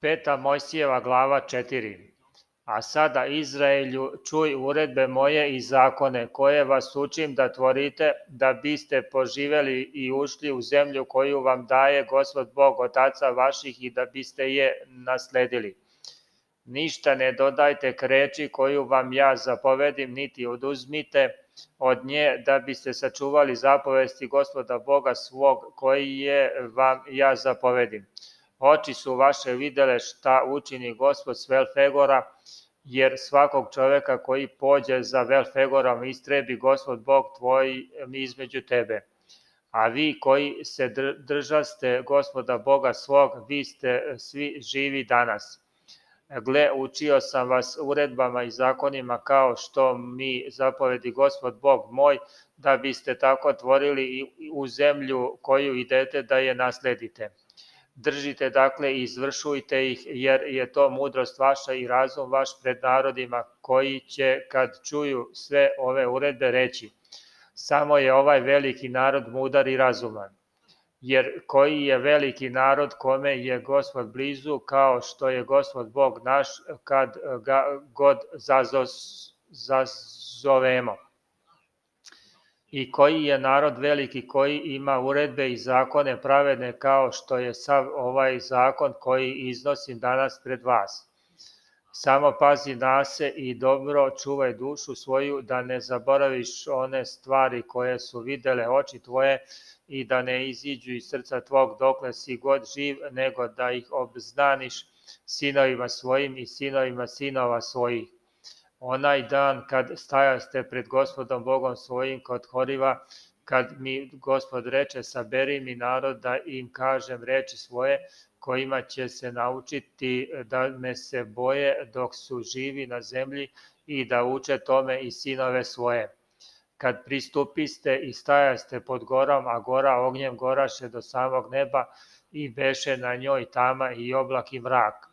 Peta Mojsijeva glava 4. A sada Izraelju čuj uredbe moje i zakone koje vas učim da tvorite da biste poživeli i ušli u zemlju koju vam daje Gospod Bog otaca vaših i da biste je nasledili. Ništa ne dodajte k reči koju vam ja zapovedim, niti oduzmite od nje da biste sačuvali zapovesti Gospoda Boga svog koji je vam ja zapovedim Oči su vaše videle šta učini gospod s Velfegora, jer svakog čoveka koji pođe za Velfegorom istrebi gospod Bog tvoj između tebe. A vi koji se držaste gospoda Boga svog, vi ste svi živi danas. Gle, učio sam vas uredbama i zakonima kao što mi zapovedi gospod Bog moj, da biste tako tvorili u zemlju koju idete da je nasledite. Držite dakle i izvršujte ih, jer je to mudrost vaša i razum vaš pred narodima, koji će, kad čuju sve ove uredbe, reći Samo je ovaj veliki narod mudar i razuman. Jer koji je veliki narod kome je gospod blizu, kao što je gospod Bog naš, kad ga god zazovemo i koji je narod veliki koji ima uredbe i zakone pravedne kao što je sav ovaj zakon koji iznosim danas pred vas. Samo pazi na se i dobro čuvaj dušu svoju da ne zaboraviš one stvari koje su videle oči tvoje i da ne iziđu iz srca tvog dokle si god živ, nego da ih obznaniš sinovima svojim i sinovima sinova svojih. Onaj dan kad stajaste pred gospodom Bogom svojim kod Horiva, kad mi gospod reče saberi mi narod da im kažem reči svoje kojima će se naučiti da me se boje dok su živi na zemlji i da uče tome i sinove svoje. Kad pristupiste i stajaste pod gorom, a gora ognjem goraše do samog neba i beše na njoj tama i oblak i mrak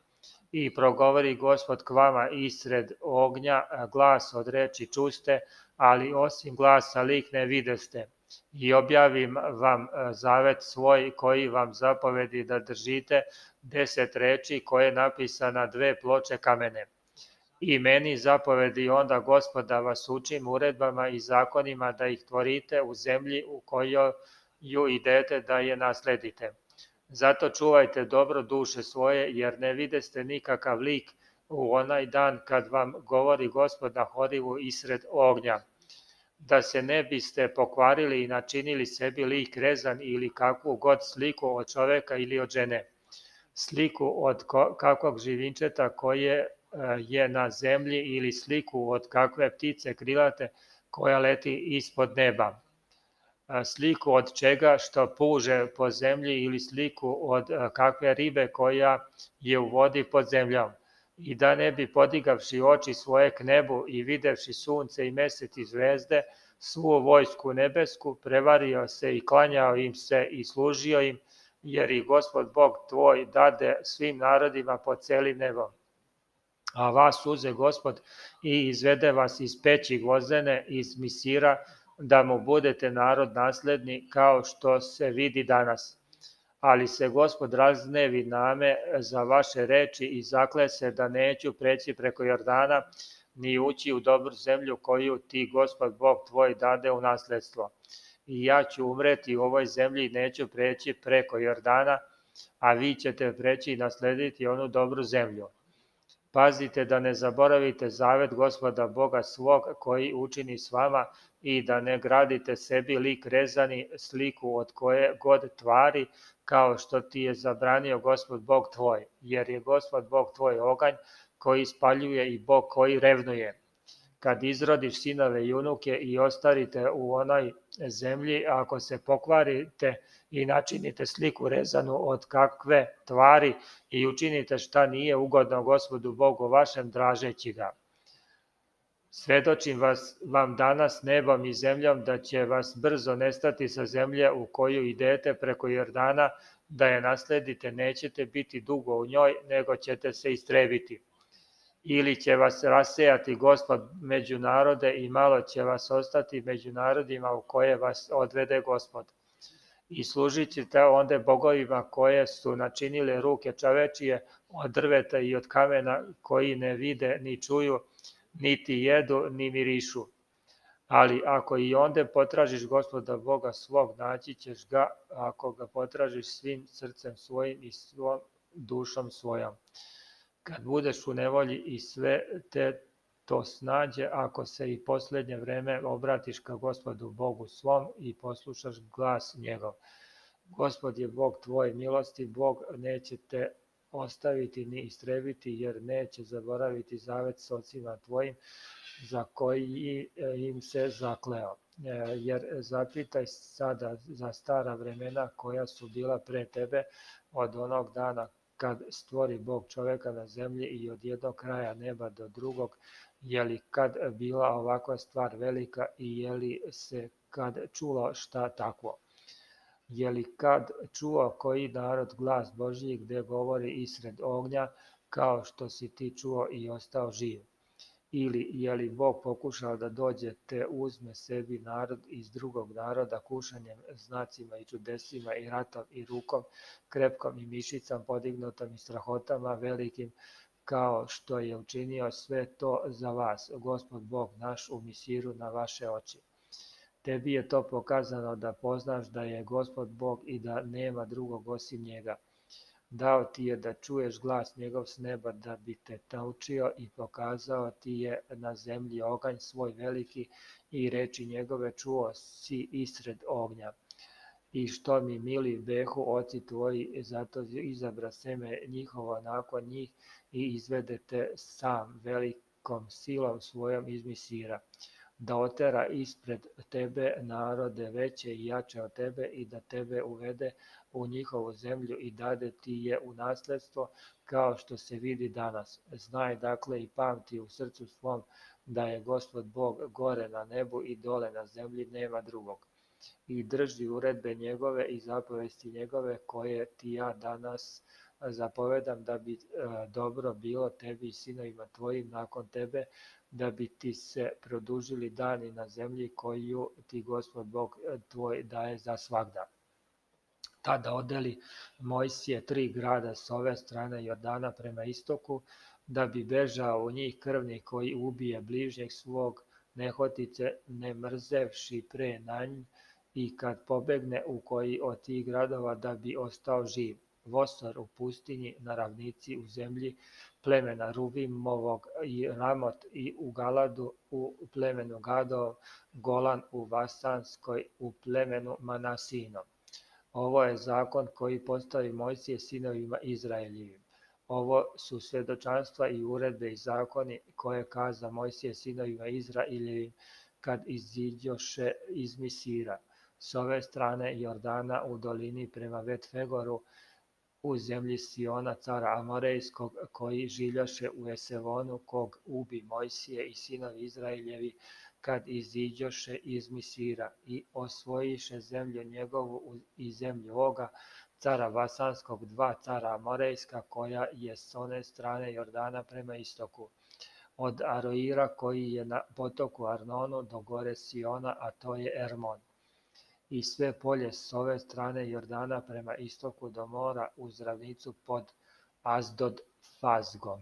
i progovori gospod k vama isred ognja glas od reči čuste, ali osim glasa lik ne videste. I objavim vam zavet svoj koji vam zapovedi da držite deset reči koje je napisana dve ploče kamene. I meni zapovedi onda gospoda vas učim uredbama i zakonima da ih tvorite u zemlji u kojoj ju idete da je nasledite Zato čuvajte dobro duše svoje, jer ne videste nikakav lik u onaj dan kad vam govori gospod na horivu isred ognja, da se ne biste pokvarili i načinili sebi lik rezan ili kakvu god sliku od čoveka ili od žene, sliku od kakvog živinčeta koje e, je na zemlji ili sliku od kakve ptice krilate koja leti ispod neba sliku od čega što puže po zemlji ili sliku od kakve ribe koja je u vodi pod zemljom. I da ne bi podigavši oči svoje k nebu i videvši sunce i mesec i zvezde, svu vojsku nebesku, prevario se i klanjao im se i služio im, jer i gospod Bog tvoj dade svim narodima po celim nebom. A vas uze gospod i izvede vas iz peći gvozdene, iz misira, da mu budete narod nasledni kao što se vidi danas. Ali se gospod raznevi name za vaše reči i zakle se da neću preći preko Jordana, ni ući u dobru zemlju koju ti gospod Bog tvoj dade u nasledstvo. I ja ću umreti u ovoj zemlji i neću preći preko Jordana, a vi ćete preći i naslediti onu dobru zemlju. Pazite da ne zaboravite zavet gospoda Boga svog koji učini s vama i da ne gradite sebi lik rezani sliku od koje god tvari kao što ti je zabranio gospod Bog tvoj, jer je gospod Bog tvoj oganj koji spaljuje i Bog koji revnuje. Kad izrodiš sinove i unuke i ostarite u onoj zemlji, ako se pokvarite i načinite sliku rezanu od kakve tvari i učinite šta nije ugodno gospodu Bogu vašem dražeći ga, Svedočim vas, vam danas nebom i zemljom da će vas brzo nestati sa zemlje u koju idete preko Jordana, da je nasledite, nećete biti dugo u njoj, nego ćete se istrebiti. Ili će vas rasejati gospod među narode i malo će vas ostati među narodima u koje vas odvede gospod. i služit ćete onda bogovima koje su načinile ruke čavečije od drveta i od kamena koji ne vide ni čuju, niti jedu ni mirišu. Ali ako i onda potražiš gospoda Boga svog, naći ćeš ga ako ga potražiš svim srcem svojim i svom dušom svojom. Kad budeš u nevolji i sve te to snađe ako se i poslednje vreme obratiš ka gospodu Bogu svom i poslušaš glas njegov. Gospod je Bog tvoj milosti, Bog neće te ostaviti ni istrebiti, jer neće zaboraviti zavet s ocima tvojim, za koji im se zakleo. E, jer zapitaj sada za stara vremena koja su bila pre tebe od onog dana kad stvori Bog čoveka na zemlji i od jednog kraja neba do drugog, je li kad bila ovakva stvar velika i je li se kad čulo šta takvo? Je li kad čuo koji narod glas Božji gde govori isred ognja, kao što si ti čuo i ostao živ? Ili je li Bog pokušao da dođe te uzme sebi narod iz drugog naroda kušanjem, znacima i čudesima i ratom i rukom, krepkom i mišicom podignutom i strahotama velikim, kao što je učinio sve to za vas, Gospod Bog naš u misiru na vaše oči. Tebi je to pokazano da poznaš da je Gospod Bog i da nema drugog osim njega. Dao ti je da čuješ glas njegov s neba da bi te naučio i pokazao ti je na zemlji oganj svoj veliki i reči njegove čuo si isred ognja. I što mi mili behu oci tvoji, zato izabra seme njihovo nakon njih i izvedete sam velikom silom svojom iz Misira da otera ispred tebe narode veće i jače od tebe i da tebe uvede u njihovu zemlju i dade ti je u nasledstvo kao što se vidi danas. Znaj dakle i pamti u srcu svom da je Gospod Bog gore na nebu i dole na zemlji nema drugog. I drži uredbe njegove i zapovesti njegove koje ti ja danas zapovedam da bi dobro bilo tebi i sinovima tvojim nakon tebe, da bi ti se produžili dani na zemlji koju ti Gospod Bog tvoj daje za svakda. Tada odeli Mojsije tri grada s ove strane Jordana prema istoku, da bi bežao u njih krvni koji ubije bližnjeg svog nehotice, ne mrzevši pre na nj, i kad pobegne u koji od tih gradova da bi ostao živ Vosor u pustinji, na ravnici u zemlji plemena Ruvimovog i Ramot i u Galadu u plemenu Gadov, Golan u Vasanskoj u plemenu Manasinom. Ovo je zakon koji postavi Mojsije sinovima Izraeljivim. Ovo su svedočanstva i uredbe i zakoni koje kaza Mojsije sinovima Izraeljivim kad iziđoše iz Misira. S ove strane Jordana u dolini prema Vetfegoru u zemlji Siona cara Amorejskog, koji žiljaše u Esevonu, kog ubi Mojsije i sinovi Izraeljevi, kad iziđoše iz Misira i osvojiše zemlju njegovu i zemlju Oga, cara Vasanskog, dva cara Amorejska, koja je s one strane Jordana prema istoku. Od Aroira, koji je na potoku Arnonu, do gore Siona, a to je Ermon i sve polje s ove strane Jordana prema istoku do mora uz ravnicu pod Azdod Fazgom.